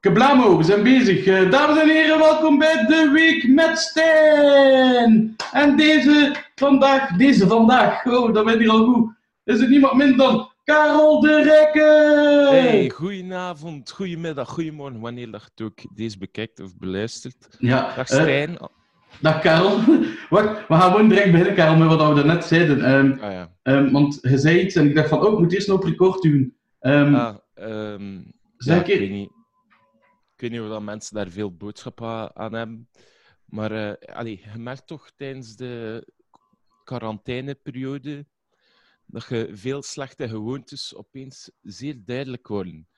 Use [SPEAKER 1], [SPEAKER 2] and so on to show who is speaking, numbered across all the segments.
[SPEAKER 1] Kablamo, we zijn bezig. Eh, dames en heren, welkom bij de Week met Stijn. En deze vandaag, deze vandaag, oh, dat ben hier al goed, is het niemand minder dan Karel de Rekke.
[SPEAKER 2] Hey, goedenavond, goedemiddag, goedemorgen, wanneer dat je ook deze bekijkt of beluistert.
[SPEAKER 1] Ja,
[SPEAKER 2] Dag
[SPEAKER 1] eh,
[SPEAKER 2] Stijn.
[SPEAKER 1] dag Karel. Wacht, we gaan gewoon direct beginnen, Karel, met wat we daarnet zeiden. Ehm,
[SPEAKER 2] ah ja.
[SPEAKER 1] ehm, want je zei iets en ik dacht van, oh, ik moet eerst nog op record doen.
[SPEAKER 2] Ah, ehm,
[SPEAKER 1] Zeg ik-
[SPEAKER 2] ik, weet niet, ik weet niet of dat mensen daar veel boodschap a- aan hebben. Maar eh allee, je merkt toch tijdens de quarantaineperiode dat je veel slechte gewoontes opeens zeer duidelijk worden.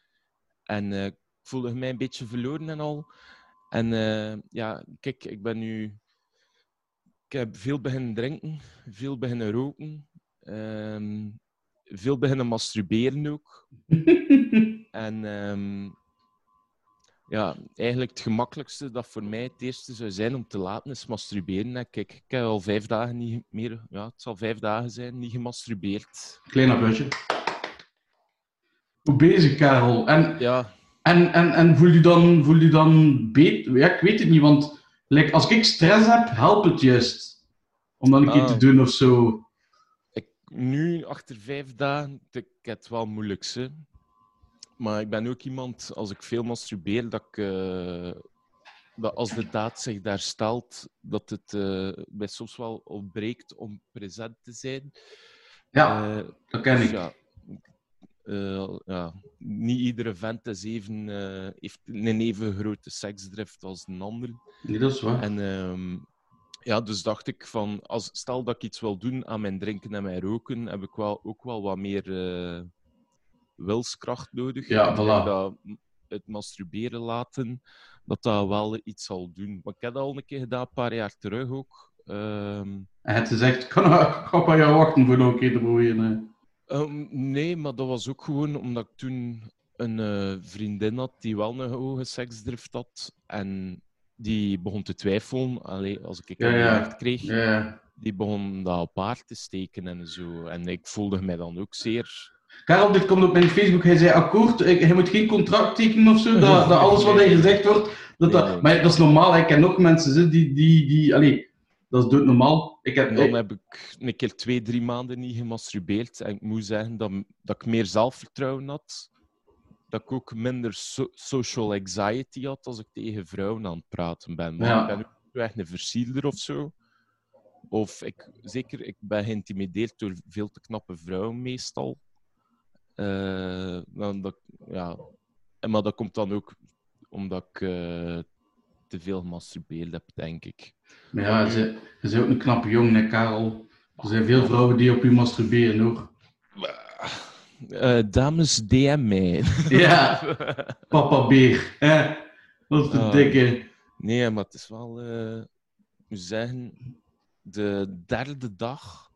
[SPEAKER 2] En eh, ik voelde mij een beetje verloren en al. En eh, ja, kijk, ik ben nu... Ik heb veel beginnen drinken, veel beginnen roken, ehm, veel beginnen masturberen ook. En ehm, ja, eigenlijk het gemakkelijkste dat voor mij het eerste zou zijn om te laten is masturberen. En kijk, ik heb al vijf dagen niet meer, ja, het zal vijf dagen zijn, niet gemasturbeerd.
[SPEAKER 1] Klein applausje. Goed bezig, Karel. En,
[SPEAKER 2] Ja,
[SPEAKER 1] en, en, en voel je dan, voel je dan beter? Ja, ik weet het niet, want like, als ik stress heb, helpt het juist. Om dan een keer
[SPEAKER 2] Ah.
[SPEAKER 1] te doen of zo.
[SPEAKER 2] ik, nu, achter vijf dagen, ik heb het wel moeilijk, hè. Maar ik ben ook iemand, als ik veel masturbeer, dat ik... eh, dat als de daad zich daar stelt, dat het eh mij soms wel ontbreekt om present te zijn.
[SPEAKER 1] Ja,
[SPEAKER 2] Eh,
[SPEAKER 1] dat ken
[SPEAKER 2] Dus
[SPEAKER 1] ik.
[SPEAKER 2] ja, ja, niet iedere vent is even, heeft een even grote seksdrift als een ander.
[SPEAKER 1] Nee, dat is waar.
[SPEAKER 2] En ehm, ja, dus dacht ik van, als, stel dat ik iets wil doen aan mijn drinken en mijn roken, heb ik wel, ook wel wat meer wilskracht nodig.
[SPEAKER 1] Ja, voilà.
[SPEAKER 2] dat het masturberen laten, dat dat wel iets zal doen. Maar ik heb dat al een keer gedaan, een paar jaar terug ook. Ehm,
[SPEAKER 1] En het zegt, ik kan ik ga op jaar wachten voor nog een keer te proberen.
[SPEAKER 2] Ehm, nee, maar dat was ook gewoon omdat ik toen een eh, vriendin had die wel een hoge seksdrift had. En die begon te twijfelen. Allee, als ik een
[SPEAKER 1] ja.
[SPEAKER 2] kreeg,
[SPEAKER 1] Ja, ja.
[SPEAKER 2] die begon dat op haar te steken en zo. En ik voelde mij dan ook zeer...
[SPEAKER 1] Karel, dit komt op mijn Facebook. Hij zei akkoord, hij moet geen contract tekenen of zo. Dat, dat alles wat hij gezegd wordt. Dat, dat,
[SPEAKER 2] nee.
[SPEAKER 1] Maar dat is normaal. Ik ken nog mensen die, die, die. Allee, dat is doodnormaal. Ik heb,
[SPEAKER 2] En dan heb ik een keer twee, drie maanden niet gemasturbeerd. En ik moet zeggen dat, dat ik meer zelfvertrouwen had. Dat ik ook minder so- social anxiety had als ik tegen vrouwen aan het praten ben. Maar
[SPEAKER 1] Ja.
[SPEAKER 2] ik ben ook echt een versierder of zo. Of ik, zeker, ik ben geïntimideerd door veel te knappe vrouwen meestal. Eh, dat, ja. En, maar dat komt dan ook omdat ik eh, te veel gemasturbeerd heb, denk ik.
[SPEAKER 1] Maar ja, ze, zijn ook een knappe jongen, hè, Karel. Er zijn veel vrouwen die op u masturberen, hoor.
[SPEAKER 2] Eh, dames, DM mij.
[SPEAKER 1] Ja, papa beer. Hè? Wat voor
[SPEAKER 2] Ah.
[SPEAKER 1] dikke.
[SPEAKER 2] Nee, maar het is wel, ik moet zeggen, de derde dag,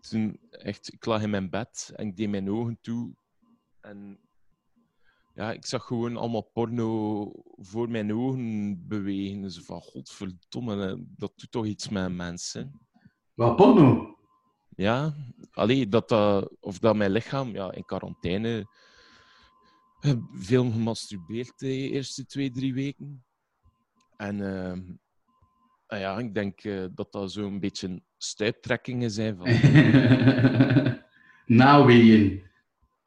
[SPEAKER 2] toen echt, ik lag in mijn bed en ik deed mijn ogen toe. En ja, ik zag gewoon allemaal porno voor mijn ogen bewegen. Dus van, godverdomme, dat doet toch iets met mensen.
[SPEAKER 1] Wat porno?
[SPEAKER 2] Ja, allee, dat, dat, of dat mijn lichaam ja, in quarantaine eh, veel gemasturbeerd de eerste twee, drie weken. En ehm, ah ja, ik denk eh, dat dat zo'n beetje stuiptrekkingen zijn. Van,
[SPEAKER 1] Naweeën.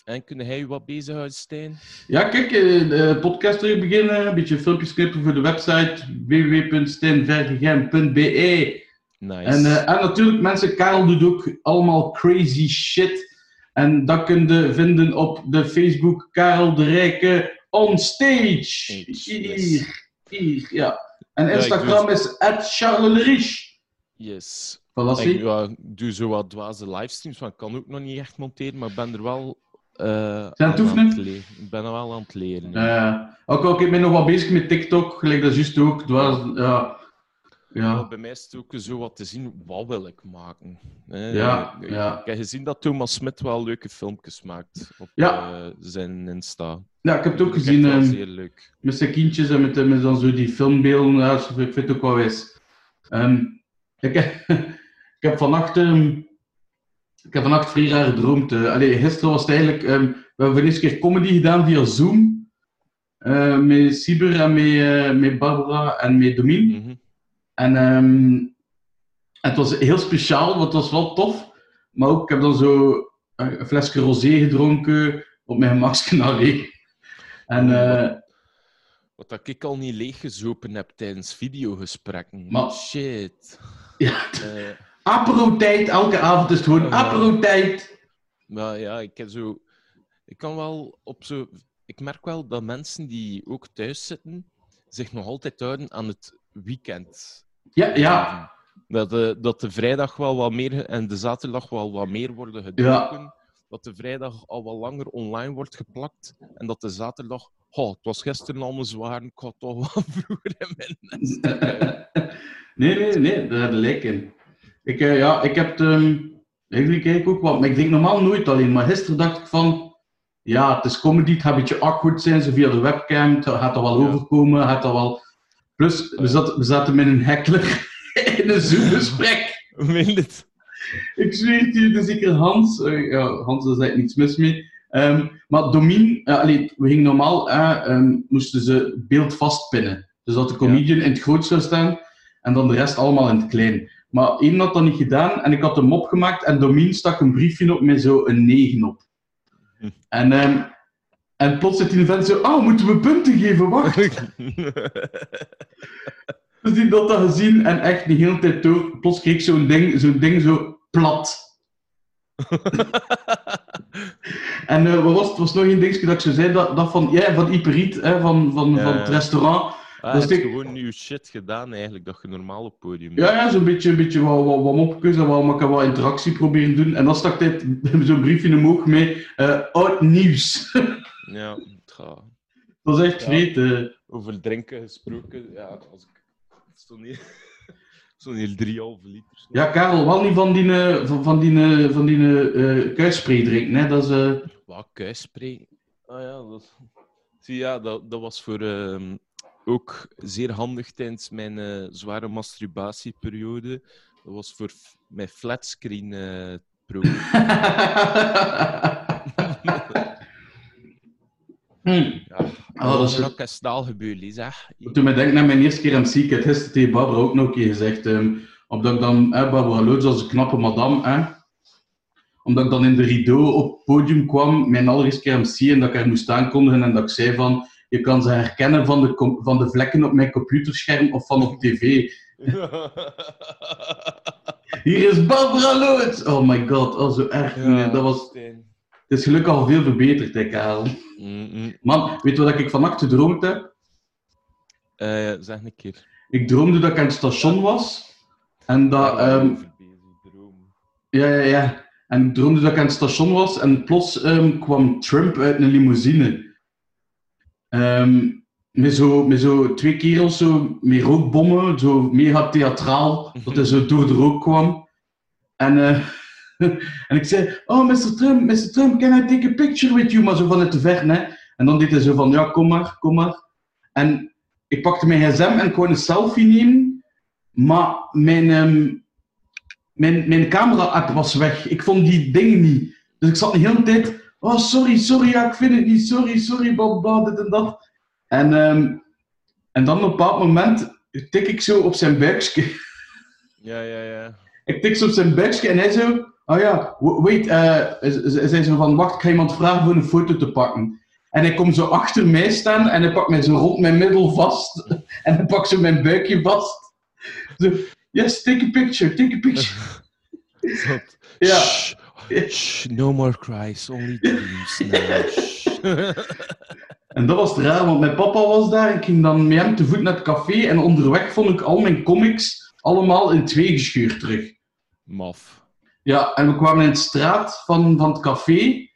[SPEAKER 2] en kun jij je wat bezighouden, Stijn?
[SPEAKER 1] Ja, kijk, eh, de podcast terug beginnen. Een beetje filmpjes knippen voor de website www.steenvergem.be.
[SPEAKER 2] Nice.
[SPEAKER 1] En, eh, en natuurlijk, mensen, Karel doet ook allemaal crazy shit. En dat kun je vinden op de Facebook Karel de Rijke on stage. Hier, hier, ja. En
[SPEAKER 2] Ja,
[SPEAKER 1] Instagram is at Charles Le Riche.
[SPEAKER 2] yes.
[SPEAKER 1] Voilà,
[SPEAKER 2] Ik, ja, doe zo wat dwaze livestreams, maar ik kan ook nog niet echt monteren, maar ik ben er wel eh,
[SPEAKER 1] het
[SPEAKER 2] aan, aan het leren. Ik ben er wel aan het leren. ja.
[SPEAKER 1] Eh, ook ik ben nog wat bezig met TikTok, gelijk dat juist ook. Dwaas, ja.
[SPEAKER 2] Maar
[SPEAKER 1] Ja.
[SPEAKER 2] bij mij is het ook zo wat te zien, wat wil ik maken? hè?
[SPEAKER 1] Ja,
[SPEAKER 2] ik,
[SPEAKER 1] ja.
[SPEAKER 2] ik heb gezien dat Thomas Smit wel leuke filmpjes maakt op
[SPEAKER 1] Ja.
[SPEAKER 2] eh, zijn Insta.
[SPEAKER 1] ja, ik heb het ook
[SPEAKER 2] Dat
[SPEAKER 1] gezien
[SPEAKER 2] wel zeer leuk.
[SPEAKER 1] met zijn kindjes en met, met dan zo die filmbeelden. Ik vind het ook wel wijs. Ehm, ik, ik heb vannacht ehm, ik heb vannacht vrij raar gedroomd. eh. allee, gisteren was het eigenlijk... ehm, we hebben voor de eerste keer comedy gedaan via Zoom. eh, met Siber en met, eh, met Barbara en met Domien.
[SPEAKER 2] Mhm.
[SPEAKER 1] En ehm, het was heel speciaal, want het was wel tof. Maar ook, ik heb dan zo eh, een flesje rosé gedronken op mijn gemakskanaal. En eh,
[SPEAKER 2] Wat dat ik al niet leeggezopen heb tijdens videogesprekken.
[SPEAKER 1] Maar-
[SPEAKER 2] Shit.
[SPEAKER 1] ja,
[SPEAKER 2] Eh,
[SPEAKER 1] apero-tijd, elke avond is het gewoon apero-tijd.
[SPEAKER 2] maar ja, ik heb zo... Ik kan wel op zo... Ik merk wel dat mensen die ook thuis zitten, zich nog altijd houden aan het weekend.
[SPEAKER 1] Ja, ja,
[SPEAKER 2] Dat de, dat de vrijdag wel wat meer en de zaterdag wel wat meer worden gedronken. Dat de vrijdag al wat langer online wordt geplakt. En dat de zaterdag. Oh, het was gisteren al een zwaar. Ik had toch wel vroeger in mijn nest.
[SPEAKER 1] nee, nee, nee, daar in. Ik, eh, ja, ik heb ehm eigenlijk kijk ik ook wat, maar ik denk normaal nooit alleen. Maar gisteren dacht ik van, ja, het is comedy, het gaat een beetje awkward zijn, zo via de webcam, het gaat er wel
[SPEAKER 2] Ja.
[SPEAKER 1] overkomen, gaat er wel... Plus, we zaten, we zaten met een heckler in een Zoom-gesprek.
[SPEAKER 2] Meen het?
[SPEAKER 1] Ik zweer het je, dus zeker Hans. eh, ja, Hans, daar is eigenlijk niets mis mee. Ehm, maar Domien, allee, we gingen normaal, eh, ehm, moesten ze beeld vastpinnen. Dus dat de comedian in het groot zou staan en dan de rest allemaal in het klein. Maar één had dat niet gedaan en ik had een mop gemaakt en Domien stak een briefje op met zo een 9 op.
[SPEAKER 2] Hm.
[SPEAKER 1] En, ehm, en plots zit die vent zo, oh, moeten we punten geven? Wacht. Dus die had dat gezien en echt de hele tijd door. Plots kreeg ik zo'n ding, zo'n ding zo plat. En eh, wat was, het was nog een dingetje dat ik zo zei, dat, dat van, ja, van Hyperiet, hè, van, van,
[SPEAKER 2] Ja,
[SPEAKER 1] van het restaurant.
[SPEAKER 2] Ah,
[SPEAKER 1] Dat
[SPEAKER 2] je
[SPEAKER 1] is
[SPEAKER 2] hebt
[SPEAKER 1] dik-
[SPEAKER 2] gewoon nieuw shit gedaan eigenlijk, dat je normaal op podium
[SPEAKER 1] Ja, ja zo'n beetje, een beetje wat, wat, wat mopjes en wat, wat, wat interactie proberen doen. En dan stak dit zo'n briefje omhoog mee, eh oud nieuws.
[SPEAKER 2] Ja, het gaat.
[SPEAKER 1] dat is echt
[SPEAKER 2] Ja.
[SPEAKER 1] vreed. eh.
[SPEAKER 2] Over drinken gesproken, ja, als ik... Zo'n hier, zo'n hier 3,5 liter.
[SPEAKER 1] Ja, Karel, wel niet van die, eh, van, van die, eh, van die eh kuisspray drinken, hè. Dat is... eh,
[SPEAKER 2] Wat, kuisspray? Ah ja, dat... Zie, ja, dat, dat was voor ehm, ook zeer handig tijdens mijn eh, zware masturbatieperiode. Dat was voor mijn flatscreen eh pro.
[SPEAKER 1] hm.
[SPEAKER 2] Ja,
[SPEAKER 1] Oh, dat is-
[SPEAKER 2] dat is staal gebeurd, zeg.
[SPEAKER 1] Toen ik denk naar mijn eerste keer heb het gisteren tegen Barbara ook nog een keer gezegd, ehm, omdat ik dan, hè, Barbara Loods als een knappe madame, hè, omdat ik dan in de rideau op het podium kwam, mijn allereerste keer MC, en dat ik haar moest aankondigen en dat ik zei van, je kan ze herkennen van de, van de vlekken op mijn computerscherm of van op tv. Hier is Barbara Loods! Oh my god, oh zo erg.
[SPEAKER 2] Ja,
[SPEAKER 1] dat was, het is gelukkig al veel verbeterd, hè, Karel.
[SPEAKER 2] Mm-mm.
[SPEAKER 1] Man, weet je wat ik vannacht gedroomd heb?
[SPEAKER 2] Eh, zeg een keer.
[SPEAKER 1] Ik droomde dat ik aan het station was. En dat,
[SPEAKER 2] droom.
[SPEAKER 1] ja, ja, ja. En ik droomde dat ik aan het station was en plots ehm, kwam Trump uit een limousine. Ehm, met, zo, met zo twee kerels zo, met rookbommen, zo mega theatraal, dat hij zo door de rook kwam. En, eh, en ik zei, oh, Mr. Trump, Mr. Trump, can I take a picture with you? Maar zo vanuit de ver, hè. En dan deed hij zo van, ja, kom maar, kom maar. En ik pakte mijn gsm en wou een selfie nemen, maar mijn, ehm, mijn, mijn camera-app was weg. Ik vond die dingen niet. Dus ik zat de hele tijd, oh, sorry, sorry, ja, ik vind het niet, sorry, sorry, bla, dit en dat. En, ehm, en dan op een bepaald moment tik ik zo op zijn buikje.
[SPEAKER 2] Ja, ja, ja.
[SPEAKER 1] Ik tik zo op zijn buikje en hij zo, oh ja, wait, eh, hij zei zo van, wacht, ik ga iemand vragen voor een foto te pakken. En hij komt zo achter mij staan en hij pakt mij zo rond mijn middel vast. En hij pakt zo mijn buikje vast. Zo, yes, take a picture, take a picture. Ja.
[SPEAKER 2] Shh, shh, no more cries, only dreams now.
[SPEAKER 1] En dat was raar, want mijn papa was daar. Ik ging dan met hem te voet naar het café en onderweg vond ik al mijn comics allemaal in twee gescheurd terug.
[SPEAKER 2] Maf.
[SPEAKER 1] Ja, en we kwamen in de straat van, van het café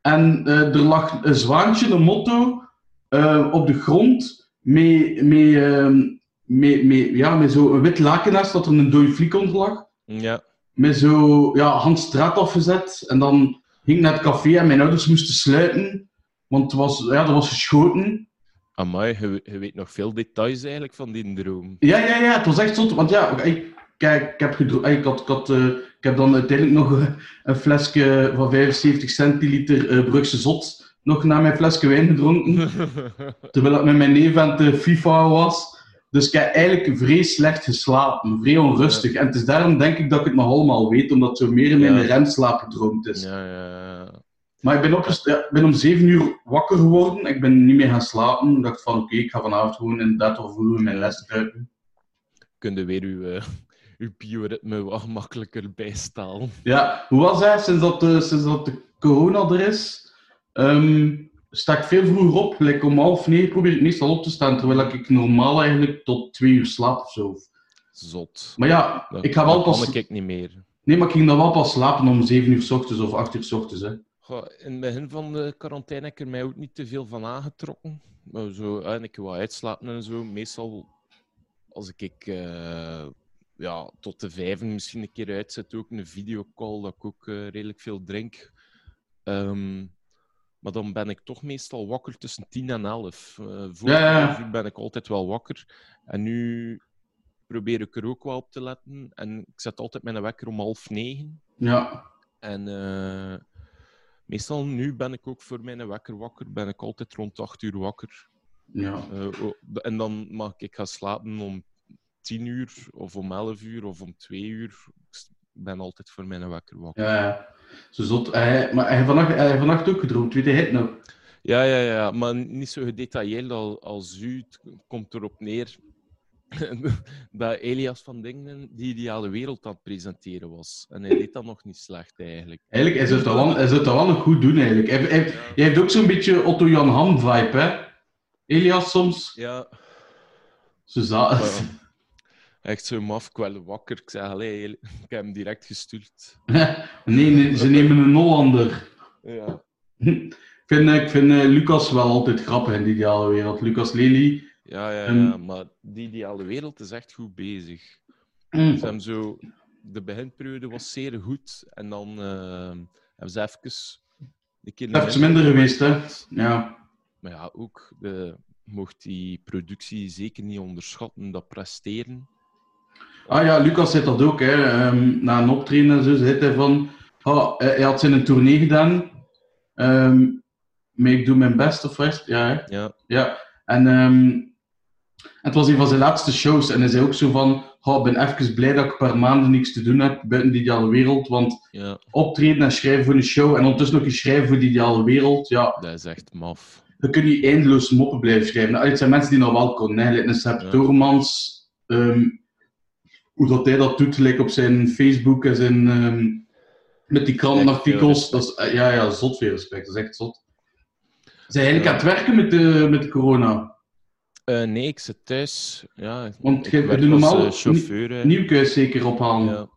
[SPEAKER 1] en eh, er lag een zwaantje, een motto, eh, op de grond met, met, ehm, met, met, ja, met zo'n wit laken naast dat er een dode fliek onder lag.
[SPEAKER 2] Ja.
[SPEAKER 1] Met zo ja, hand straat afgezet en dan ging ik naar het café en mijn ouders moesten sluiten, want het was, ja, er was geschoten.
[SPEAKER 2] Amai, je, je weet nog veel details eigenlijk van die droom.
[SPEAKER 1] Ja, ja, ja, het was echt zot. Want ja, ik, kijk, ik heb, gedro- ik had, ik, had, eh, ik heb dan uiteindelijk nog eh, een flesje van 75 centiliter eh Brugse Zot nog naar mijn flesje wijn gedronken. terwijl ik met mijn neef aan de FIFA was. Dus ik heb eigenlijk vrij slecht geslapen, vrij onrustig. En het is daarom denk ik dat ik het nog allemaal weet, omdat het zo meer in mijn
[SPEAKER 2] Ja.
[SPEAKER 1] remslaap gedroomd is.
[SPEAKER 2] ja, ja, ja.
[SPEAKER 1] Maar ik ben, ik ben om 7 uur wakker geworden. Ik ben niet meer gaan slapen. Ik dacht van oké, ik ga vanavond gewoon inderdaad wel vroeg in mijn les kruipen.
[SPEAKER 2] Kun je weer uw, eh, uw bioritme wat gemakkelijker bijstalen.
[SPEAKER 1] Ja, hoe was hij sinds dat de, sinds dat de corona er is? ehm, sta ik veel vroeger op. Like om half negen probeer ik meestal op te staan, terwijl ik normaal eigenlijk tot twee uur slaap of zo.
[SPEAKER 2] Zot.
[SPEAKER 1] Maar ja,
[SPEAKER 2] Dat-
[SPEAKER 1] ik ga wel
[SPEAKER 2] dat
[SPEAKER 1] pas...
[SPEAKER 2] ik niet meer.
[SPEAKER 1] Nee, maar ik ging dan wel pas slapen om 7 uur s ochtends of 8 uur s ochtends. Hè.
[SPEAKER 2] Goh, in het begin van de quarantaine heb ik er mij ook niet te veel van aangetrokken. Maar zo, en ik wou uitslapen en zo. Meestal, als ik eh, ja, tot de vijven misschien een keer uitzet, ook een videocall, dat ik ook eh, redelijk veel drink. Ehm, maar dan ben ik toch meestal wakker tussen 10 en 11. Eh voor
[SPEAKER 1] Ja, ja, ja.
[SPEAKER 2] 11 uur ben ik altijd wel wakker. En nu probeer ik er ook wel op te letten. En ik zet altijd mijn wekker om half negen.
[SPEAKER 1] Ja,
[SPEAKER 2] En eh, meestal nu ben ik ook voor mijn wekker wakker. Ben ik altijd rond 8 uur wakker.
[SPEAKER 1] ja.
[SPEAKER 2] Eh, oh, en dan mag ik gaan slapen om 10 uur, of om 11 uur, of om 2 uur. Ik ben altijd voor mijn wekker wakker.
[SPEAKER 1] ja, Zo zot. Hij, maar hij heeft vannacht, hij vannacht ook gedroomd, weet hij het nog?
[SPEAKER 2] Ja, ja, ja, maar niet zo gedetailleerd als, als u. Het komt erop neer dat Elias van Dingen die ideale wereld aan het presenteren was. En hij deed dat nog niet slecht eigenlijk.
[SPEAKER 1] Eigenlijk, hij zou het wel, hij zou het wel nog goed doen, eigenlijk. Hij, hij, hij heeft ook zo'n beetje Otto-Jan Ham-vibe, hè? Elias soms.
[SPEAKER 2] Ja,
[SPEAKER 1] Zo.
[SPEAKER 2] echt zo maf, ik wel wakker. Ik zei, allee, ik heb hem direct gestuurd.
[SPEAKER 1] nee, nee, ze nemen een Hollander.
[SPEAKER 2] Ja.
[SPEAKER 1] Ik vind, ik vind eh, Lucas wel altijd grappig in de ideale wereld. Lucas Lely.
[SPEAKER 2] Ja, ja, ja, maar die ideale wereld is echt goed bezig.
[SPEAKER 1] Mm.
[SPEAKER 2] Ze hebben zo... De beginperiode was zeer goed. En dan eh, hebben ze even... Een keer
[SPEAKER 1] Dat is minder geweest, hè? Ja.
[SPEAKER 2] Maar ja, ook de, mocht die productie zeker niet onderschatten, dat presteren.
[SPEAKER 1] Ah ja, Lucas zei dat ook, hè. Ehm, na een optreden en zo, zei hij van... ah, hij had zijn tournee gedaan. Ehm maar ik doe mijn best, of wat? Ja, hè?
[SPEAKER 2] Ja,
[SPEAKER 1] Ja. En ehm, het was een van zijn laatste shows. En hij zei ook zo van... Oh, ik ben even blij dat ik een paar maanden niks te doen heb buiten de ideale wereld. Want
[SPEAKER 2] ja,
[SPEAKER 1] optreden en schrijven voor een show en ondertussen nog eens schrijven voor de ideale wereld, ja,
[SPEAKER 2] dat is echt maf.
[SPEAKER 1] je kunt niet eindeloos moppen blijven schrijven. Het zijn mensen die nog wel. Hè. Like een Sepp
[SPEAKER 2] Ja.
[SPEAKER 1] Toormans, hoe dat hij dat doet, like op zijn Facebook en zijn, ehm, met die krantenartikels. Dat is, eh, ja, ja, zot veel respect. Dat is echt zot. Zijn eigenlijk
[SPEAKER 2] Ja.
[SPEAKER 1] aan het werken met de, met de corona?
[SPEAKER 2] Eh, nee, ik zit thuis. Ja,
[SPEAKER 1] Want
[SPEAKER 2] ik
[SPEAKER 1] jij-
[SPEAKER 2] werk
[SPEAKER 1] doe
[SPEAKER 2] als
[SPEAKER 1] normaal
[SPEAKER 2] eh, chauffeur. hè.
[SPEAKER 1] Nieuwkuis zeker ophalen.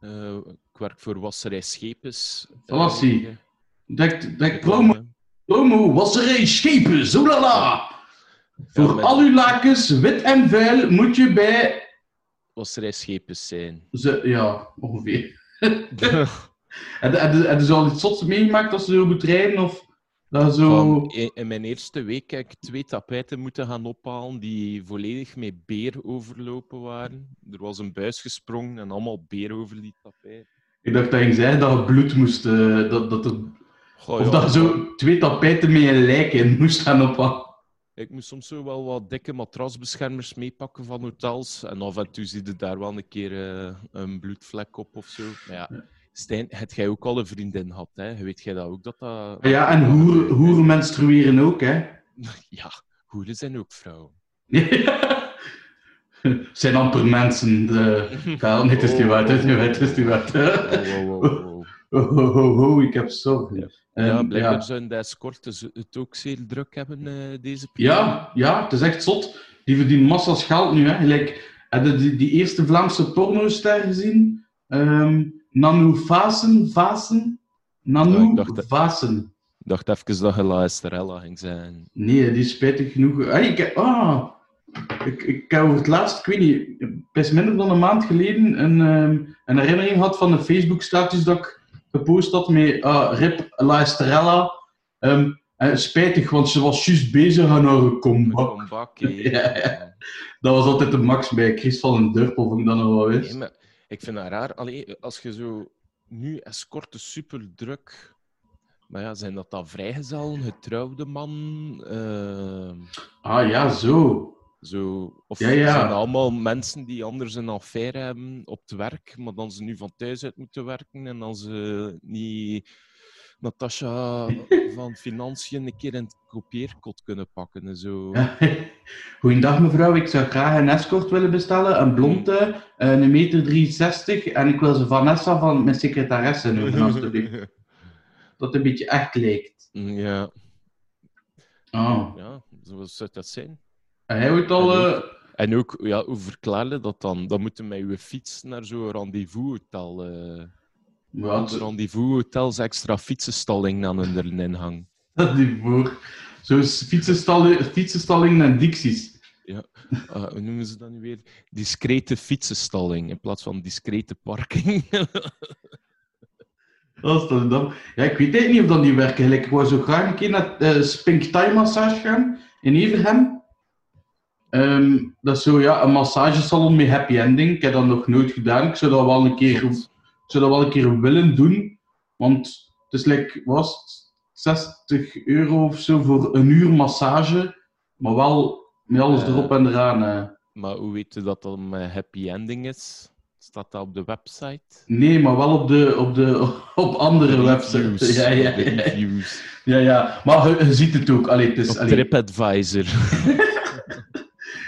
[SPEAKER 2] Ja. Ik werk voor wasserij Schepens.
[SPEAKER 1] Zie.
[SPEAKER 2] Eh,
[SPEAKER 1] Dek, promo, promo, wasserij, schepen, zoelala. Voor
[SPEAKER 2] met-
[SPEAKER 1] al uw lakens, wit en vuil, moet je bij...
[SPEAKER 2] eh, wasserij Schepens zijn.
[SPEAKER 1] Ze, ja, ongeveer. Heb je- je zo al iets zots meegemaakt als je zo moet rijden? Of dat zo...
[SPEAKER 2] Van, in, in mijn eerste week heb ik twee tapijten moeten gaan ophalen die volledig met beer overlopen waren. Er was een buis gesprongen en allemaal beer over die tapijt.
[SPEAKER 1] Ik dacht dat je zei dat het bloed moest... eh, dat, dat er,
[SPEAKER 2] Goh,
[SPEAKER 1] of
[SPEAKER 2] ja,
[SPEAKER 1] dat je zo twee tapijten met een lijk in moest gaan ophalen.
[SPEAKER 2] Ik moest soms zo wel wat dikke matrasbeschermers meepakken van hotels. En af en toe zie je daar wel een keer eh, een bloedvlek op of zo. Maar ja, Stijn, heb jij ook al een vriendin gehad? Hè? Weet jij dat ook? Dat dat...
[SPEAKER 1] Ja, en hoeren, hoeren menstrueren ook, hè.
[SPEAKER 2] Ja, hoeren zijn ook vrouwen.
[SPEAKER 1] zijn amper mensen. De... Het is niet waar, het is niet waar,
[SPEAKER 2] Oh.
[SPEAKER 1] Oh, ho, ho, ik heb zorgen.
[SPEAKER 2] Ja. Ja, blijkbaar
[SPEAKER 1] ja.
[SPEAKER 2] zouden de escortes het ook zeer druk hebben eh, deze periode.
[SPEAKER 1] Ja, ja, het is echt zot. Die verdienen massa's geld nu. Hè. Gelijk, heb je die, die eerste Vlaamse pornoster gezien? Ehm Nanu Vasen? Vasen? Nanu
[SPEAKER 2] dacht
[SPEAKER 1] Vasen.
[SPEAKER 2] Ik dacht even dat je La ging zijn.
[SPEAKER 1] Nee, die is spijtig genoeg. Ah, ik, heb- ah, ik, ik heb over het laatst, ik weet niet, best minder dan een maand geleden een, ehm, een herinnering gehad van een Facebook-status dat ik gepost had met ah, Rip La Estrella. Ehm, en spijtig, want ze was juist bezig aan haar comeback. Ja. Dat was altijd de max bij Chris van den Durpel, vond ik dat nog wel
[SPEAKER 2] Nee,
[SPEAKER 1] eens.
[SPEAKER 2] maar ik vind dat raar. Allee, als je zo nu escorte super druk, Maar ja, zijn dat dan vrijgezellen, getrouwde man? eh,
[SPEAKER 1] Ah ja, zo.
[SPEAKER 2] Zo, of
[SPEAKER 1] Ja, ja.
[SPEAKER 2] zijn allemaal mensen die anders een affaire hebben op het werk, maar dan ze nu van thuis uit moeten werken en dan ze niet Natasha van Financiën een keer in het kopieerkot kunnen pakken en zo.
[SPEAKER 1] Ja. Goeiedag mevrouw, ik zou graag een escort willen bestellen. Een blonde, een meter 63 en ik wil ze Vanessa van mijn secretaresse noemen. Dat een beetje echt lijkt.
[SPEAKER 2] ja,
[SPEAKER 1] Oh.
[SPEAKER 2] ja, zo zou dat zijn.
[SPEAKER 1] En hij wordt al...
[SPEAKER 2] En
[SPEAKER 1] eh,
[SPEAKER 2] En ook, ja, hoe verklaar je dat dan? Dan moeten met uw fiets naar zo'n rendezvous-hotel. eh
[SPEAKER 1] ja,
[SPEAKER 2] rendezvous-hotels extra fietsenstalling aan hun inhang.
[SPEAKER 1] dat die voor. Zo fietsenstalling, fietsenstalling en dicties.
[SPEAKER 2] Ah, hoe noemen ze dat nu weer? Discrete fietsenstalling in plaats van discrete parking.
[SPEAKER 1] Dat is dan dan. Ja, ik weet eigenlijk niet of dat werken. Like, ik wou zo graag een keer naar eh Spink Thai Massage gaan in Everham. Ehm, dat is zo ja, een massagesalon met happy ending. Ik heb dat nog nooit gedaan. Ik zou dat wel een keer, ik zou dat wel een keer willen doen. Want het is like, was het 60 euro of zo voor een uur massage. Maar wel met alles erop en eraan.
[SPEAKER 2] maar hoe weet je dat dat een happy ending is? Staat dat op de website?
[SPEAKER 1] Nee, maar wel op, de, op, de, op andere
[SPEAKER 2] De
[SPEAKER 1] websites. Ja, ja,
[SPEAKER 2] reviews.
[SPEAKER 1] ja, ja. Maar je, je ziet het ook. Allee, het is, allee,
[SPEAKER 2] TripAdvisor.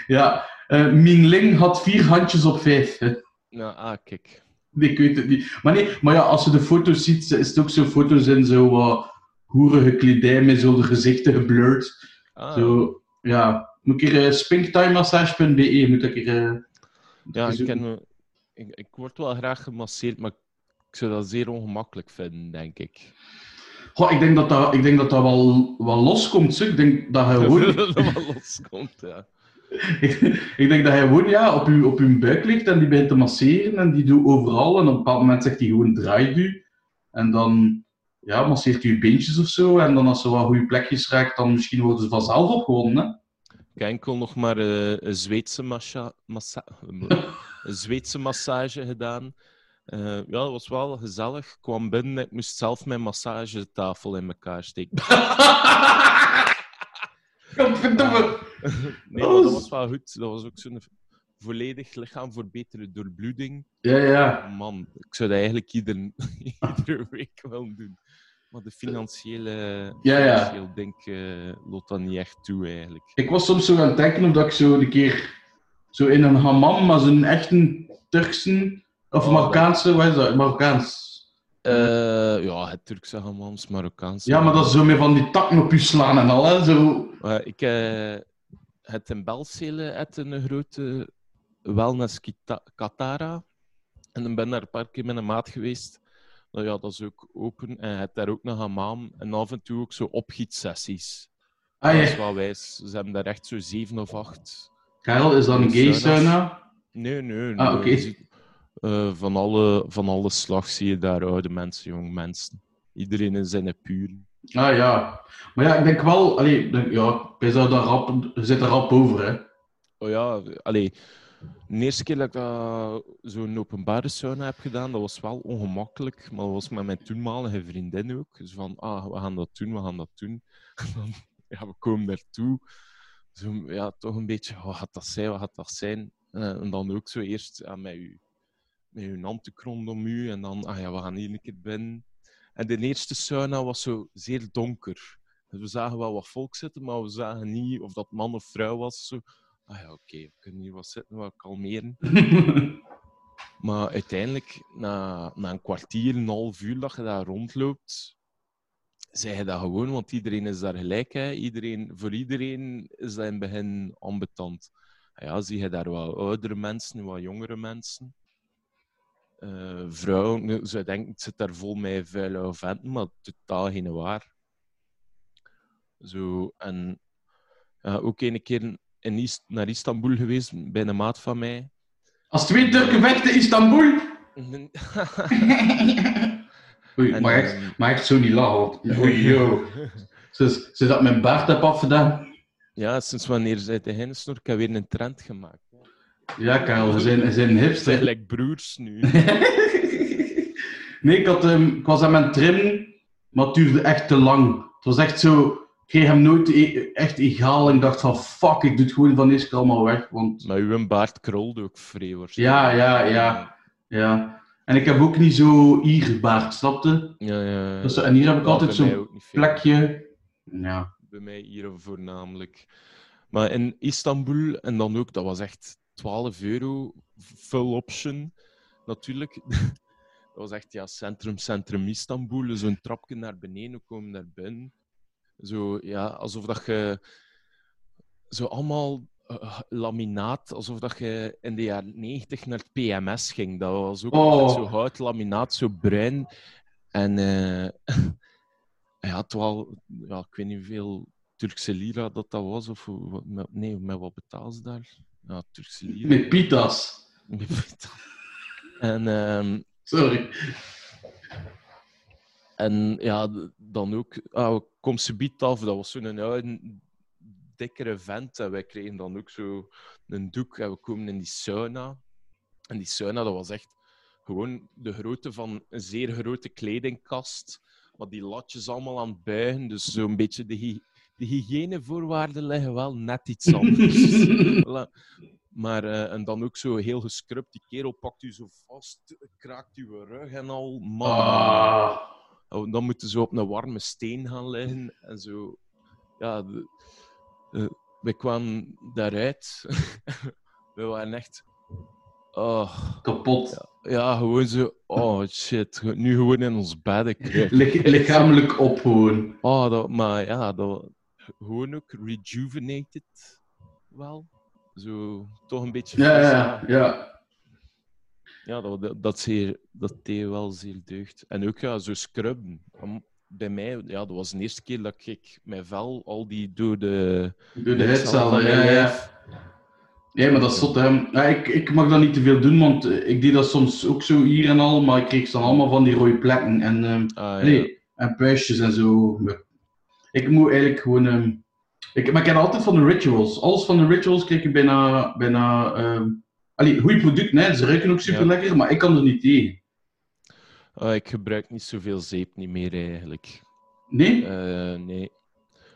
[SPEAKER 1] Ja, eh Mingling had vier handjes op vijf. hè.
[SPEAKER 2] ja, ah, kijk.
[SPEAKER 1] Nee, ik weet het niet. Maar nee, maar ja, als je de foto's ziet, is het ook zo foto's in zo wat hoerige kledij met zo de gezichten geblurred.
[SPEAKER 2] Ah,
[SPEAKER 1] Zo, ja. Moet ik uh, spinktimemassage.be moet ik
[SPEAKER 2] ja, ik, ken, me- ik, ik word wel graag gemasseerd, maar ik zou dat zeer ongemakkelijk vinden, denk ik.
[SPEAKER 1] Goh, ik denk dat dat, ik denk dat, dat wel, wel loskomt. Zo. Ik denk dat hij gewoon...
[SPEAKER 2] dat dat wel loskomt, ja.
[SPEAKER 1] ik denk dat hij gewoon ja, op, uw, op uw buik ligt en die begint te masseren en die doet overal. En op een bepaald moment zegt hij gewoon draait u. En dan ja, masseert hij uw beentjes of zo. En dan als ze wat goede plekjes raakt, dan misschien worden ze vanzelf opgewonden. Hè?
[SPEAKER 2] Ik heb enkel nog maar eh, een, Zweedse massa massa een Zweedse massage gedaan. Eh, ja, dat was wel gezellig. Ik kwam binnen, ik moest zelf mijn massagetafel in elkaar steken.
[SPEAKER 1] Godverdomme.
[SPEAKER 2] nee, maar dat was wel goed. Dat was ook zo'n volledig lichaam voor betere doorbloeding.
[SPEAKER 1] Ja, ja.
[SPEAKER 2] Man, ik zou dat eigenlijk ieder, iedere week wel doen. Maar de financiële,
[SPEAKER 1] Ja, ja.
[SPEAKER 2] financieel denk uh, loopt dat niet echt toe, eigenlijk.
[SPEAKER 1] Ik was soms zo aan het denken of dat ik zo een keer zo in een hammam, maar zo'n echte Turkse of
[SPEAKER 2] Oh,
[SPEAKER 1] Marokkaanse, wat is dat? Marokkaans.
[SPEAKER 2] Eh, ja, het Turkse Hammams, Marokkaans.
[SPEAKER 1] Ja, maar dat is zo met van die takken op je slaan en al, hè? Zo.
[SPEAKER 2] Eh, ik eh, het in Belzele het een grote wellness Katara. En dan ben daar een paar keer met een maat geweest. Nou ja, dat is ook open. En het daar ook nog een maam. En af en toe ook zo opgietsessies.
[SPEAKER 1] Ah,
[SPEAKER 2] Dat is
[SPEAKER 1] ja.
[SPEAKER 2] wel wijs. Ze hebben daar echt zo zeven of acht.
[SPEAKER 1] Karel, is dat een gay sauna?
[SPEAKER 2] Nee, nee. nee.
[SPEAKER 1] Ah, oké.
[SPEAKER 2] Eh, van, alle, van alle slag zie je daar oude mensen, jonge mensen. Iedereen in zijn puur.
[SPEAKER 1] Ah ja. Maar ja, ik denk wel, allee, denk, ja, je, zou daar rap, zit er rap over, hè?
[SPEAKER 2] Oh ja, allee. De eerste keer dat ik dat zo'n openbare sauna heb gedaan, dat was wel ongemakkelijk. Maar dat was met mijn toenmalige vriendin ook. Dus van, ah, we gaan dat doen, we gaan dat doen. En dan, ja, we komen daartoe. Zo, ja, toch een beetje, wat gaat dat zijn, wat gaat dat zijn? Eh, en dan ook zo eerst met je met je handdoek rondom u. En dan, ah ja, we gaan hier een keer binnen. En de eerste sauna was zo zeer donker. Dus we zagen wel wat volk zitten, maar we zagen niet of dat man of vrouw was. Zo. Ah ja, oké, we kunnen hier wat zitten, wat kalmeren. Maar uiteindelijk, na, na een kwartier, een half uur dat je daar rondloopt, zeg je dat gewoon, want iedereen is daar gelijk. Hè? Iedereen, voor iedereen is dat in het begin ambetant. Ja, zie je daar wat oudere mensen, wat jongere mensen. Eh, vrouwen, nu, ze denken, het zit daar vol met vuile venten, maar totaal geen waar. Zo, en ja, ook een keer in naar Istanbul geweest, bij een maat van mij.
[SPEAKER 1] Als twee Turken vechten Istanbul. Oei,
[SPEAKER 2] En,
[SPEAKER 1] maar,
[SPEAKER 2] ehm,
[SPEAKER 1] echt, maar echt zo niet lachen. Oei, yo. Ze, dat mijn baard heb afgedaan.
[SPEAKER 2] Ja, sinds wanneer zij de hinnesnor? Ik heb weer een trend gemaakt.
[SPEAKER 1] Ja, Karel, we zijn, we zijn hipster.
[SPEAKER 2] gelijk broers nu.
[SPEAKER 1] nee, ik, had, ehm, ik was aan mijn trim Maar het duurde echt te lang. Het was echt zo... Ik kreeg hem nooit e- echt egaal en ik dacht van fuck, ik doe het gewoon van eerst keer allemaal weg. Want
[SPEAKER 2] Maar uw baard krolde ook vrij
[SPEAKER 1] ja, ja, ja, ja. En ik heb ook niet zo ierbaard, snapte?
[SPEAKER 2] Ja, ja.
[SPEAKER 1] Dus, en hier heb ik
[SPEAKER 2] Ja,
[SPEAKER 1] altijd zo'n plekje. Ja.
[SPEAKER 2] Bij mij hier voornamelijk. Maar in Istanbul, en dan ook, dat was echt 12 euro, full option, natuurlijk. Dat was echt, ja, centrum, centrum Istanbul. Zo'n trapje naar beneden, komen naar binnen. Zo, ja, alsof dat je... Zo allemaal eh, laminaat, alsof dat je in de jaren 90 naar het PMS ging. Dat was ook
[SPEAKER 1] Oh.
[SPEAKER 2] zo hout, laminaat, zo bruin. En eh, ja, het was, ja, ik weet niet hoeveel Turkse lira dat dat was. Of nee, met wat betaal ze daar? Ja, Turkse lira.
[SPEAKER 1] Met pita's.
[SPEAKER 2] en, ehm,
[SPEAKER 1] Sorry.
[SPEAKER 2] en ja, dan ook, ah, kom subiet af, dat was zo'n oude, dikkere vent. En wij kregen dan ook zo een doek en we komen in die sauna. En die sauna, dat was echt gewoon de grootte van een zeer grote kledingkast. Maar die latjes allemaal aan het buigen. Dus zo'n beetje de, de hygiënevoorwaarden liggen wel net iets anders. Voilà. Maar, eh, en dan ook zo heel gescrubt. Die kerel pakt u zo vast, kraakt uw rug en al.
[SPEAKER 1] Ah.
[SPEAKER 2] Oh, dan moeten ze op een warme steen gaan liggen en zo. Ja, de, eh, we kwamen daaruit. we waren echt. Oh,
[SPEAKER 1] Kapot.
[SPEAKER 2] ja, gewoon zo. Oh shit, nu gewoon in ons.
[SPEAKER 1] Lich- lichamelijk op gewoon.
[SPEAKER 2] Oh, dat, maar ja, dat, gewoon ook rejuvenated wel. Zo, toch een beetje
[SPEAKER 1] Ja, ja, ja.
[SPEAKER 2] Ja, dat, dat, dat, zeer, dat deed wel zeer deugd. En ook ja, zo scrubben. Bij mij, ja, dat was de eerste keer dat ik mijn vel al die door de...
[SPEAKER 1] Door de
[SPEAKER 2] mijn
[SPEAKER 1] ja, ja. Nee, maar dat is zot, hè. Ja, ik, ik mag dat niet te veel doen, want eh, ik deed dat soms ook zo hier en al, maar ik kreeg dan allemaal van die rode plekken en,
[SPEAKER 2] Ah, ja.
[SPEAKER 1] nee, en puistjes en zo. Ik moet eigenlijk gewoon... ehm, ik, maar ik heb altijd van de rituals. Alles van de rituals kreeg ik bijna... bijna ehm allee, goede producten, hè. ze ruiken ook super lekker, maar ik kan er niet tegen.
[SPEAKER 2] Ah, ik gebruik niet zoveel zeep niet meer eigenlijk.
[SPEAKER 1] Nee?
[SPEAKER 2] Eh, nee.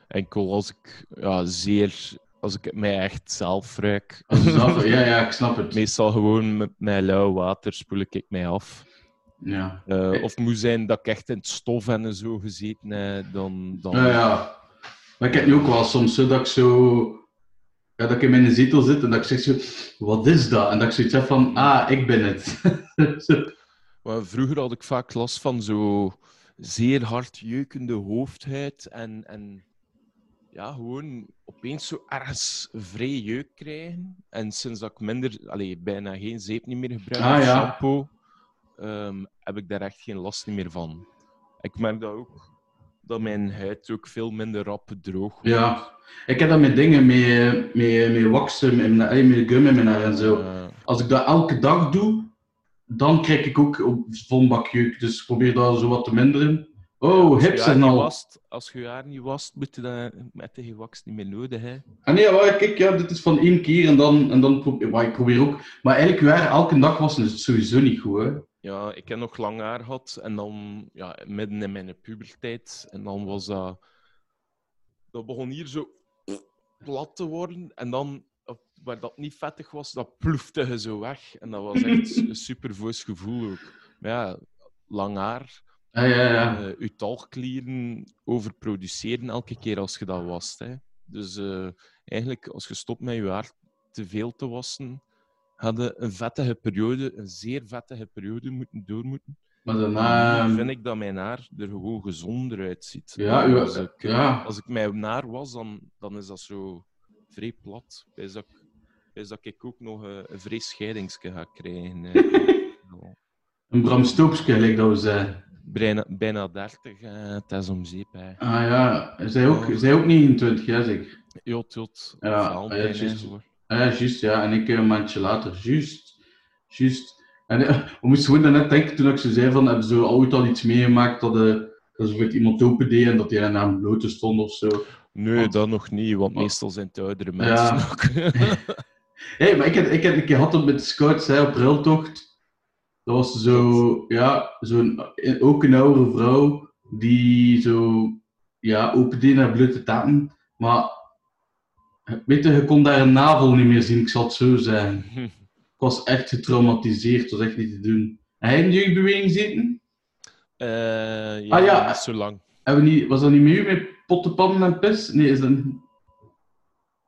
[SPEAKER 2] Enkel als ik ja, zeer... Als ik het mij echt zelf ruik.
[SPEAKER 1] Zelf- ja, ja, ik snap het.
[SPEAKER 2] Meestal gewoon met, met lauw water spoel ik mij af.
[SPEAKER 1] Ja.
[SPEAKER 2] Eh, of moet zijn dat ik echt in het stof en zo gezeten heb, dan... dan...
[SPEAKER 1] Ja, ja. Maar ik heb nu ook wel soms zo dat ik zo... Ja, dat ik in mijn zetel zit en dat ik zeg zo... Wat is dat? En dat ik zoiets heb van... Ah, ik ben het.
[SPEAKER 2] Maar vroeger had ik vaak last van zo zeer hard jeukende hoofdhuid en, en ja, gewoon opeens zo ergens vrij jeuk krijgen. En sinds dat ik minder, allee, bijna geen zeep niet meer gebruik
[SPEAKER 1] Ah, ja.
[SPEAKER 2] shampoo, ehm, heb ik daar echt geen last meer van. Ik merk dat ook, dat mijn huid ook veel minder rap droog wordt.
[SPEAKER 1] ja. Ik heb dat met dingen, met, met, met waxen, met, met gum haar en zo.
[SPEAKER 2] Eh,
[SPEAKER 1] Als ik dat elke dag doe, dan krijg ik ook op jeuk. Dus ik probeer dat zo wat te minderen. Oh,
[SPEAKER 2] je
[SPEAKER 1] hips en al.
[SPEAKER 2] wast- als je haar niet wast, moet je dat met de wax niet meer nodig hè.
[SPEAKER 1] Ah nee, maar kijk, ja, dit is van één keer en dan, en dan probeer ik probeer ook. Maar eigenlijk, je haar elke dag wassen is sowieso niet goed, hè.
[SPEAKER 2] Ja, ik heb nog lang haar gehad en dan ja, midden in mijn puberteit. En dan was dat. Dat begon hier zo plat te worden. En dan, waar dat niet vettig was, dat ploefde je zo weg. En dat was echt een super voos gevoel ook. Maar ja, lang haar,
[SPEAKER 1] Ja, ja, ja.
[SPEAKER 2] eh, je talgklieren overproduceren elke keer als je dat wast. Hè. Dus eh, eigenlijk, als je stopt met je haar te veel te wassen, hadden een vettige periode, een zeer vettige periode moeten door moeten.
[SPEAKER 1] Maar daarna...
[SPEAKER 2] vind ik dat mijn haar er gewoon gezonder uitziet.
[SPEAKER 1] Ja,
[SPEAKER 2] als, ik,
[SPEAKER 1] ja.
[SPEAKER 2] als ik mijn haar was, dan, dan is dat zo vrij plat. Is dat, is dat ik ook nog eh, een vrij scheidingsje ga krijgen. eh. Ja.
[SPEAKER 1] Een Bram Stoopske, gelijk dat we
[SPEAKER 2] bijna, bijna 30, eh, het is om zeep. Hè.
[SPEAKER 1] Ah ja, zij ook, zij ook 29, ja zeker.
[SPEAKER 2] Jot, jot.
[SPEAKER 1] Ja, ja. Ah ja, juist, ja. En ik eh, een maandje later, juist. Juist. En eh, we moesten gewoon daarnet denken, toen ik zo zei van, hebben ze zo ooit al iets meegemaakt dat, eh dat ze iemand open deed en dat hij aan een blote stond of zo.
[SPEAKER 2] Nee,
[SPEAKER 1] Want-
[SPEAKER 2] dat nog niet, want
[SPEAKER 1] Maar-
[SPEAKER 2] meestal zijn het oudere mensen
[SPEAKER 1] Ja.
[SPEAKER 2] ook.
[SPEAKER 1] Hé, maar ik had, ik had een keer had het met scouts hè, op railtocht. Dat was zo, ja, zo'n, ook een oudere vrouw. die zo ja, open deden en blote taten. Maar weet je, je kon daar een navel niet meer zien, ik zal het zo zeggen. Ik was echt getraumatiseerd, het was echt niet te doen. En hij in de jeugdbeweging zitten?
[SPEAKER 2] Eh, ja,
[SPEAKER 1] Ah, ja.
[SPEAKER 2] zo lang.
[SPEAKER 1] Hebben we niet, was dat niet met u met pottenpannen en pis? Nee, is dat niet...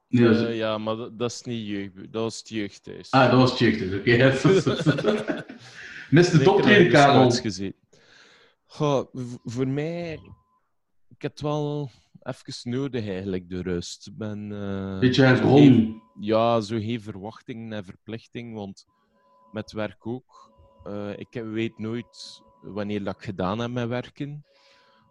[SPEAKER 1] Nee, dat is...
[SPEAKER 2] Eh, ja, maar dat, dat is niet jeugd, dat was het jeugdhuis.
[SPEAKER 1] Ah, dat was het jeugd, oké. Mist de
[SPEAKER 2] Nee, ik heb
[SPEAKER 1] toptreden,
[SPEAKER 2] er dus
[SPEAKER 1] Karel.
[SPEAKER 2] gezeten. Goh, voor mij, ik heb het wel even nodig eigenlijk, de rust. Ik ben, eh,
[SPEAKER 1] Beetje.
[SPEAKER 2] Ja, zo geen verwachtingen en verplichting, want met werk ook. eh, ik weet nooit wanneer dat ik gedaan heb met werken.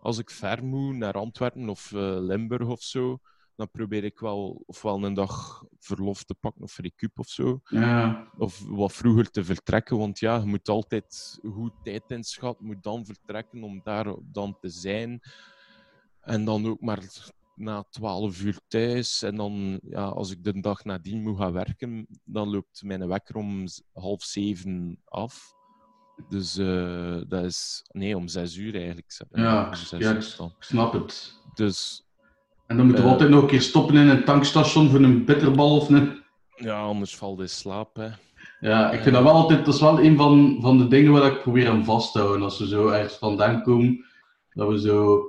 [SPEAKER 2] Als ik ver moet, naar Antwerpen of eh, Limburg of zo, dan probeer ik wel ofwel een dag verlof te pakken of recup of zo.
[SPEAKER 1] Ja.
[SPEAKER 2] Of wat vroeger te vertrekken, want ja, je moet altijd goed tijd inschatten, moet dan vertrekken om daar dan te zijn. En dan ook maar na 12 uur thuis. En dan, ja, als ik de dag nadien moet gaan werken, dan loopt mijn wekker om half zeven af. Dus eh, dat is... Nee, om zes uur eigenlijk.
[SPEAKER 1] Ja,
[SPEAKER 2] zes
[SPEAKER 1] ja,
[SPEAKER 2] uur
[SPEAKER 1] ik
[SPEAKER 2] dan.
[SPEAKER 1] ik snap het.
[SPEAKER 2] Dus
[SPEAKER 1] En dan moeten we
[SPEAKER 2] Eh.
[SPEAKER 1] altijd nog een keer stoppen in een tankstation voor een bitterbal of een...
[SPEAKER 2] ja, anders valt hij slaap. Hè.
[SPEAKER 1] Ja, ik vind dat wel altijd... Dat is wel een van, van de dingen waar ik probeer aan vast te houden. Als we zo ergens vandaan komen, dat we zo...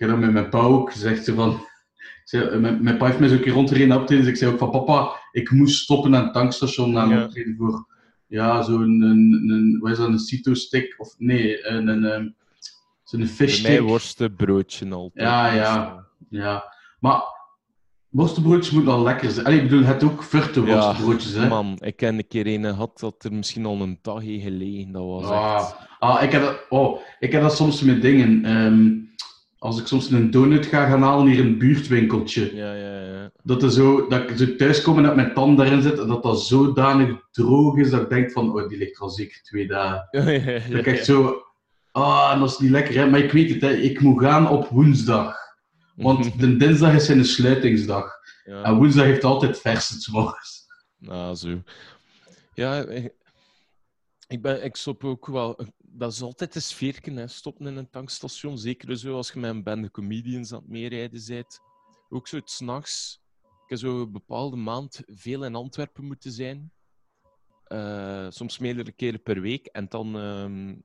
[SPEAKER 1] Ik heb met mijn pa ook gezegd, zo van... zei- mijn, mijn pa heeft mij zo een keer rondgereden op dus ik zei ook van papa, ik moest stoppen aan het tankstation na
[SPEAKER 2] Ja.
[SPEAKER 1] optreden voor... Ja, zo'n... Een, een, wat is dat, een Cito-stick? Of nee, een... een, een zo'n fish
[SPEAKER 2] Bij mij
[SPEAKER 1] stick.
[SPEAKER 2] worsten broodje altijd.
[SPEAKER 1] Ja, ja. Ja, maar worstenbroodjes moeten wel lekker zijn. Allee, ik bedoel, je hebt ook verte
[SPEAKER 2] Ja,
[SPEAKER 1] worstenbroodjes, hè?
[SPEAKER 2] Man, ik heb een keer een gehad dat er misschien al een dag gelegen. Dat was
[SPEAKER 1] Ah,
[SPEAKER 2] echt...
[SPEAKER 1] ah, ik, heb dat, oh, ik heb dat soms met dingen. Ehm, als ik soms een donut ga gaan halen hier in een buurtwinkeltje,
[SPEAKER 2] Ja, ja, ja.
[SPEAKER 1] dat, er zo, dat ik zo thuis kom en dat mijn tand daarin zit en dat dat zodanig droog is dat ik denk van, oh, die ligt al zeker twee dagen.
[SPEAKER 2] ja, ja, ja,
[SPEAKER 1] Dat ik echt zo, ah, dat is niet lekker, hè? Maar ik weet het, hè? ik moet gaan op woensdag. Want de dinsdag is zijn sluitingsdag. En woensdag heeft altijd vers het morgens.
[SPEAKER 2] Nou, zo. Ja, ik, ik, ben, ik stop ook wel... Dat is altijd een sfeerken, hè, stoppen in een tankstation. Zeker zo als je met een bende comedians aan het meerijden bent. Ook zo het s'nachts. Ik heb zo een bepaalde maand veel in Antwerpen moeten zijn. Eh, soms meerdere keren per week. En dan ehm,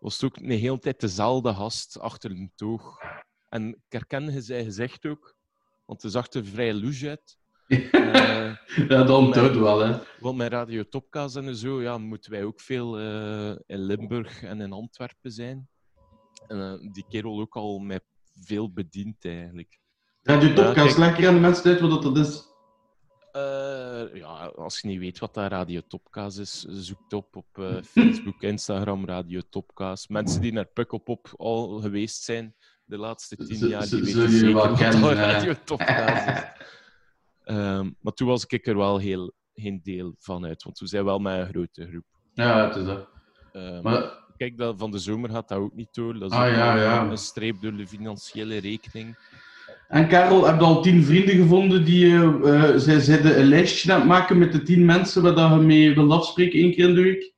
[SPEAKER 2] was het ook een hele tijd dezelfde gast achter een toog. En ik herken je zij gezegd ook, want het zag er vrij louche uit. Eh,
[SPEAKER 1] Ja, dat onthoudt wel, hè.
[SPEAKER 2] want met Radio Topka's en zo ja, moeten wij ook veel eh, in Limburg en in Antwerpen zijn. En eh, die kerel ook al met veel bediend eigenlijk.
[SPEAKER 1] Radio
[SPEAKER 2] kijk.
[SPEAKER 1] lekker aan de mensen uit wat dat is.
[SPEAKER 2] Ja, als je niet weet wat dat Radio Topka's is, zoek het op op Facebook, Instagram, Radio Topka's. Mensen die naar Pukkelpop al geweest zijn de laatste tien jaar, die weten
[SPEAKER 1] jullie
[SPEAKER 2] zeker
[SPEAKER 1] wel
[SPEAKER 2] wat
[SPEAKER 1] kennen,
[SPEAKER 2] dat? Radio Topka's is. Ehm, maar toen was ik er wel heel, geen deel van uit, want we zijn wel met een grote groep.
[SPEAKER 1] Ja, het is dat.
[SPEAKER 2] Ehm,
[SPEAKER 1] Maar
[SPEAKER 2] Kijk, dat van de zomer gaat dat ook niet door. Dat is
[SPEAKER 1] Ah, ja, ja.
[SPEAKER 2] een streep door de financiële rekening.
[SPEAKER 1] En Karel, heb je al tien vrienden gevonden die eh, zij zijn een lijstje aan het maken met de tien mensen waar dat je mee wilt afspreken één keer in de week?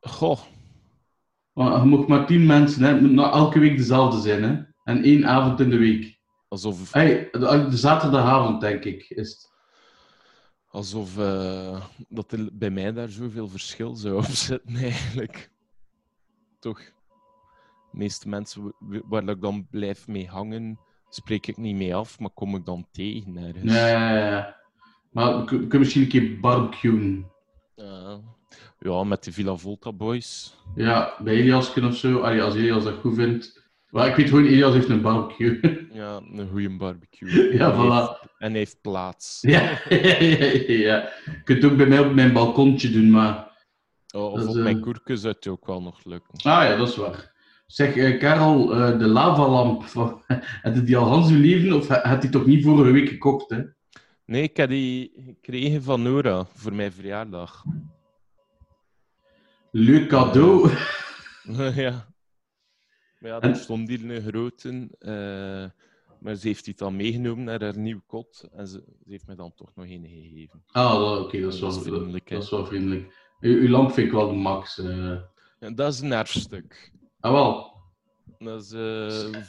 [SPEAKER 2] Goh,
[SPEAKER 1] Maar je mag maar tien mensen, hè. Het moet nou elke week dezelfde zijn, hè. En één avond in de week.
[SPEAKER 2] Alsof,
[SPEAKER 1] Hey, de, de zaterdagavond, denk ik, is het.
[SPEAKER 2] alsof eh, dat er bij mij daar zoveel verschil zou op zitten, eigenlijk. Toch? De meeste mensen waar ik dan blijf mee hangen, spreek ik niet mee af, maar kom ik dan tegen ergens.
[SPEAKER 1] Ja, ja, ja. Maar we kun- we kunnen misschien een keer barbecuen.
[SPEAKER 2] Ja. ja, met de Villa Volta Boys.
[SPEAKER 1] Ja, bij Eliasken of zo. Allee, als Elias dat goed vindt. Maar ik weet gewoon, Elias heeft een barbecue.
[SPEAKER 2] Ja, een goede barbecue.
[SPEAKER 1] Ja,
[SPEAKER 2] En hij
[SPEAKER 1] voilà.
[SPEAKER 2] heeft- En hij heeft plaats.
[SPEAKER 1] ja, ja, ja. Je kunt het ook bij mij op mijn balkontje doen, maar...
[SPEAKER 2] Oh, of
[SPEAKER 1] Dat is,
[SPEAKER 2] op mijn
[SPEAKER 1] eh,
[SPEAKER 2] koerken zou het ook wel nog lukken.
[SPEAKER 1] Ah ja, dat is waar. Zeg, eh, Karel, eh, de lavalamp, had je die al Hans uw leven of ha- had die toch niet vorige week gekocht, hè?
[SPEAKER 2] Nee, ik heb die gekregen van Nora voor mijn verjaardag.
[SPEAKER 1] Leuk cadeau.
[SPEAKER 2] ja. Maar ja, er stond hier een grote. eh, maar ze heeft die dan meegenomen naar haar nieuw kot. En ze, ze heeft mij dan toch nog een gegeven.
[SPEAKER 1] Ah, oké, dat, is wel
[SPEAKER 2] Dat vriendelijk.
[SPEAKER 1] Dat is wel vriendelijk. U- uw lamp vind ik wel de max. eh.
[SPEAKER 2] En dat is een erfstuk.
[SPEAKER 1] Ah, wel.
[SPEAKER 2] Dat is eh,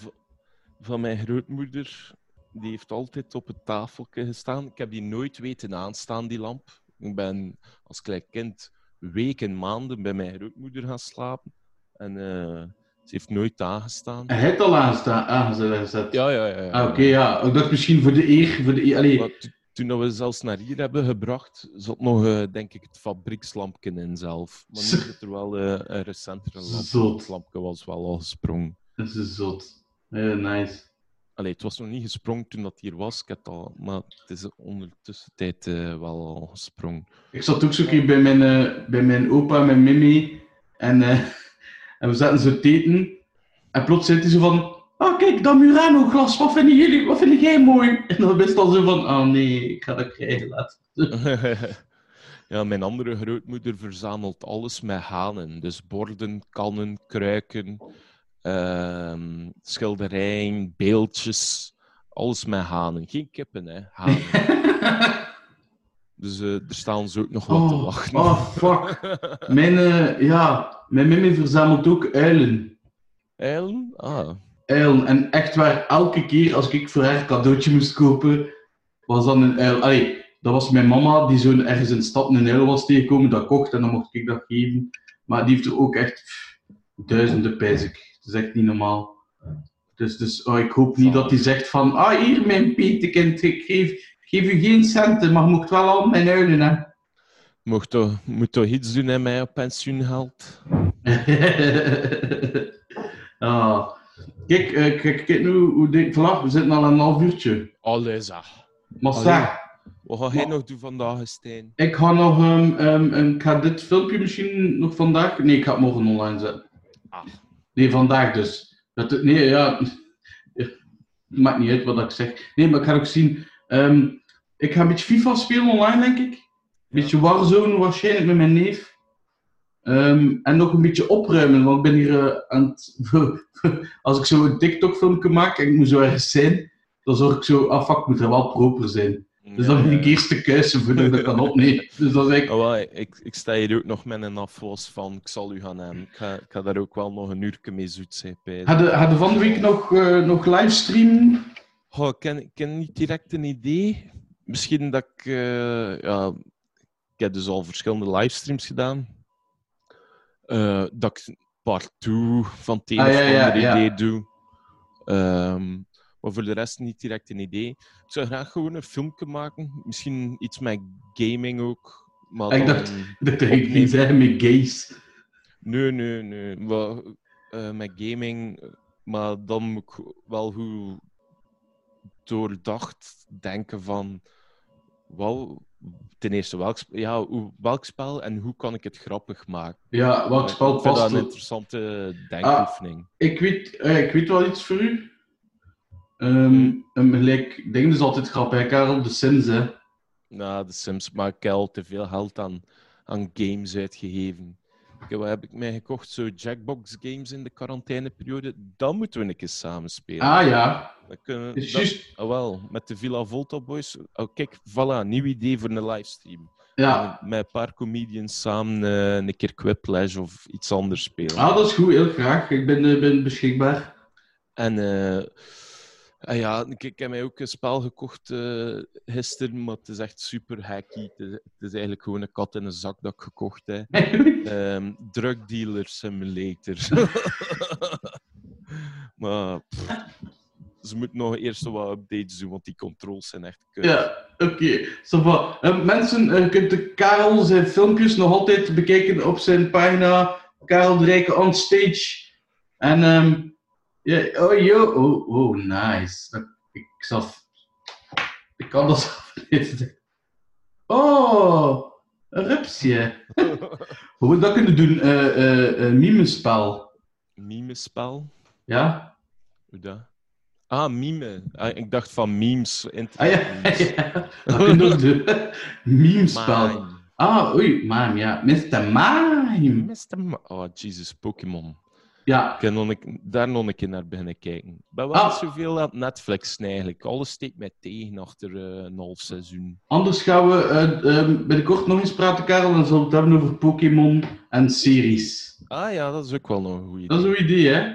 [SPEAKER 2] van mijn grootmoeder. Die heeft altijd op het tafeltje gestaan. Ik heb die nooit weten aanstaan, die lamp. Ik ben als klein kind weken, maanden bij mijn grootmoeder gaan slapen. En ze heeft nooit aangestaan.
[SPEAKER 1] Hij heeft al aanstaan, aangezet.
[SPEAKER 2] Ja, ja, ja. ja.
[SPEAKER 1] Ah, Oké, ja. Ik dacht misschien voor de eer. Voor de eer
[SPEAKER 2] toen dat we zelfs naar hier hebben gebracht, zat nog, eh, denk ik, het fabriekslampje in zelf. Maar nu zit er wel eh, een recentere lamp.
[SPEAKER 1] Zot.
[SPEAKER 2] Het lampje was wel al gesprongen.
[SPEAKER 1] Dat is zot. Heel nice.
[SPEAKER 2] Allee, het was nog niet gesprongen toen dat hier was, ik had al, maar het is ondertussen tijd eh, wel al gesprongen.
[SPEAKER 1] Ik zat ook zo bij mijn, eh, bij mijn opa mijn mimi. En, eh, en we zaten zo te eten. En plots zei hij zo van... Oh, kijk, dat Murano-glas. Wat vinden jullie? Wat vind jij mooi? En dan wist al zo van... Oh nee, ik ga dat krijgen laten.
[SPEAKER 2] ja, mijn andere grootmoeder verzamelt alles met hanen. Dus borden, kannen, kruiken, ehm, schilderijen, beeldjes. Alles met hanen. Geen kippen, hè. Hanen. Dus eh, er staan ze ook nog wat te
[SPEAKER 1] Oh,
[SPEAKER 2] wachten.
[SPEAKER 1] oh, fuck. Mijn, eh, ja, mijn mimi verzamelt ook uilen.
[SPEAKER 2] Eilen? Ah.
[SPEAKER 1] Uilen. En echt waar, elke keer als ik voor haar een cadeautje moest kopen, was dan een uil. Allee, dat was mijn mama die zo ergens in de stad een uil was tegengekomen, dat kocht en dan mocht ik dat geven. Maar die heeft er ook echt pff, duizenden pijs ik. Dat is echt niet normaal. Dus, dus oh, ik hoop niet dat hij zegt van, ah hier mijn petekind, ik geef, geef u geen centen, maar je mocht wel al mijn uilen hè.
[SPEAKER 2] Mocht toch, moet toch iets doen aan mij op pensioengeld?
[SPEAKER 1] ah. Kijk, eh, kijk, kijk nu hoe vanaf. We zitten al een half uurtje.
[SPEAKER 2] Alles, ah.
[SPEAKER 1] Maar
[SPEAKER 2] Allee.
[SPEAKER 1] zeg,
[SPEAKER 2] Wat ga jij nog doen vandaag, Stijn?
[SPEAKER 1] ik ga nog ehm, ehm, ehm, ik ga dit filmpje misschien nog vandaag. Nee, ik ga het morgen online zetten.
[SPEAKER 2] Ah.
[SPEAKER 1] Nee, vandaag dus. Dat, het- nee, ja. Maakt niet uit wat ik zeg. Nee, maar ik ga ook zien. ehm, ik ga een beetje FIFA spelen online, denk ik. Een beetje Warzone waarschijnlijk met mijn neef. Ehm, en nog een beetje opruimen, want ik ben hier eh, aan het... Als ik zo een TikTok-filmpje maak en ik moet zo ergens zijn, dan zorg ik zo, ah fuck, ik moet er wel proper zijn. Dus dan moet ik eerst de kuisen voordat ik dat kan opnemen. Dus dat is echt...
[SPEAKER 2] Oh, ik, ik sta hier ook nog met een afwas van ik zal u gaan nemen. Ik ga, ik ga daar ook wel nog een uurtje mee zoet zijn.
[SPEAKER 1] Hadden hadden van de week nog, eh nog livestreamen?
[SPEAKER 2] Ik ken, ik ken niet direct een idee. Misschien dat ik... eh, ja, ik heb dus al verschillende livestreams gedaan. Eh, dat ik part 2 van het een
[SPEAKER 1] Ah,
[SPEAKER 2] of
[SPEAKER 1] ja, ja,
[SPEAKER 2] andere
[SPEAKER 1] ja.
[SPEAKER 2] idee doe. Ehm, maar voor de rest niet direct een idee. Ik zou graag gewoon een filmpje maken. Misschien iets met gaming ook. Maar
[SPEAKER 1] Ik dacht- Dat ik niet zeggen met gays.
[SPEAKER 2] Nee, nee, nee. Maar, eh, met gaming, maar dan moet ik wel goed doordacht denken van... Wel, ten eerste, welk, ja, welk spel en hoe kan ik het grappig maken?
[SPEAKER 1] Ja, welk
[SPEAKER 2] Ik
[SPEAKER 1] spel
[SPEAKER 2] vind dat
[SPEAKER 1] past
[SPEAKER 2] een
[SPEAKER 1] er?
[SPEAKER 2] interessante denkoefening.
[SPEAKER 1] Ik weet, eh, ik weet wel iets voor u.
[SPEAKER 2] Hmm.
[SPEAKER 1] een gelijk, ding is altijd grappig, Karel, de Sims, hè.
[SPEAKER 2] Nou, de Sims, maar ik heb al te veel geld aan, aan games uitgegeven. Ik, wat heb ik mij gekocht? Zo Jackbox games in de quarantaineperiode. Dan moeten we een keer samen spelen.
[SPEAKER 1] Ah ja,
[SPEAKER 2] Dan kunnen, dat-
[SPEAKER 1] juist.
[SPEAKER 2] Ah, wel, met de Villa Volta Boys. Oh, kijk, voilà, nieuw idee voor een livestream.
[SPEAKER 1] Ja.
[SPEAKER 2] Met een paar comedians samen eh, een keer Quiplash of iets anders spelen.
[SPEAKER 1] Ah, dat is goed, heel graag. Ik ben, eh, ben beschikbaar.
[SPEAKER 2] En eh, ah ja, ik, ik heb mij ook een spel gekocht eh, gisteren, maar het is echt super hacky. Het is, het is eigenlijk gewoon een kat in een zak dat ik gekocht heb. Ehm drug dealer simulator. maar pff, ze moeten nog eerst wat updates doen, want die controls zijn echt kut.
[SPEAKER 1] ja, oké. So, wat. Eh, mensen, eh, je kunt de Karel zijn filmpjes nog altijd bekijken op zijn pagina Karel de Rijke on stage. En, ehm ja, oh, yo, oh, oh, nice. Ik zelf, ik kan dat zelf niet. Oh, een rupsje. Hoe we dat kunnen doen? eh eh eh, mimespel.
[SPEAKER 2] Mimespel?
[SPEAKER 1] Ja?
[SPEAKER 2] Hoe dat? Ah, mime. Ah, ik dacht van memes.
[SPEAKER 1] Ah ja, ja. Dat kunnen we ook doen. Mimespel.
[SPEAKER 2] Mime.
[SPEAKER 1] Ah, oei, Mime, ja. Mr. Mime.
[SPEAKER 2] Mr. Ma- Oh, Jesus, Pokémon.
[SPEAKER 1] Ja,
[SPEAKER 2] Ik heb nog een- daar nog een keer naar beginnen kijken. Ik ben wel
[SPEAKER 1] Ah.
[SPEAKER 2] zoveel aan Netflix eigenlijk. Alles steekt mij tegen achter eh, een half seizoen.
[SPEAKER 1] anders gaan we eh, ehm, binnenkort nog eens praten, Karel. Dan zullen we het hebben over Pokémon en series.
[SPEAKER 2] Ah ja, dat is ook wel nog een goede
[SPEAKER 1] Dat is een idee, hè?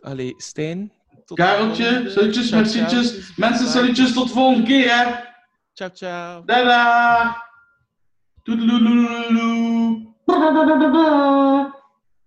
[SPEAKER 2] Allee, Stijn. tot
[SPEAKER 1] Kareltje, salutjes, mercietjes. Mensen, salutjes tot de volgende keer, hè.
[SPEAKER 2] Ciao, ciao.
[SPEAKER 1] Dada! Toedeloeloeloeloe.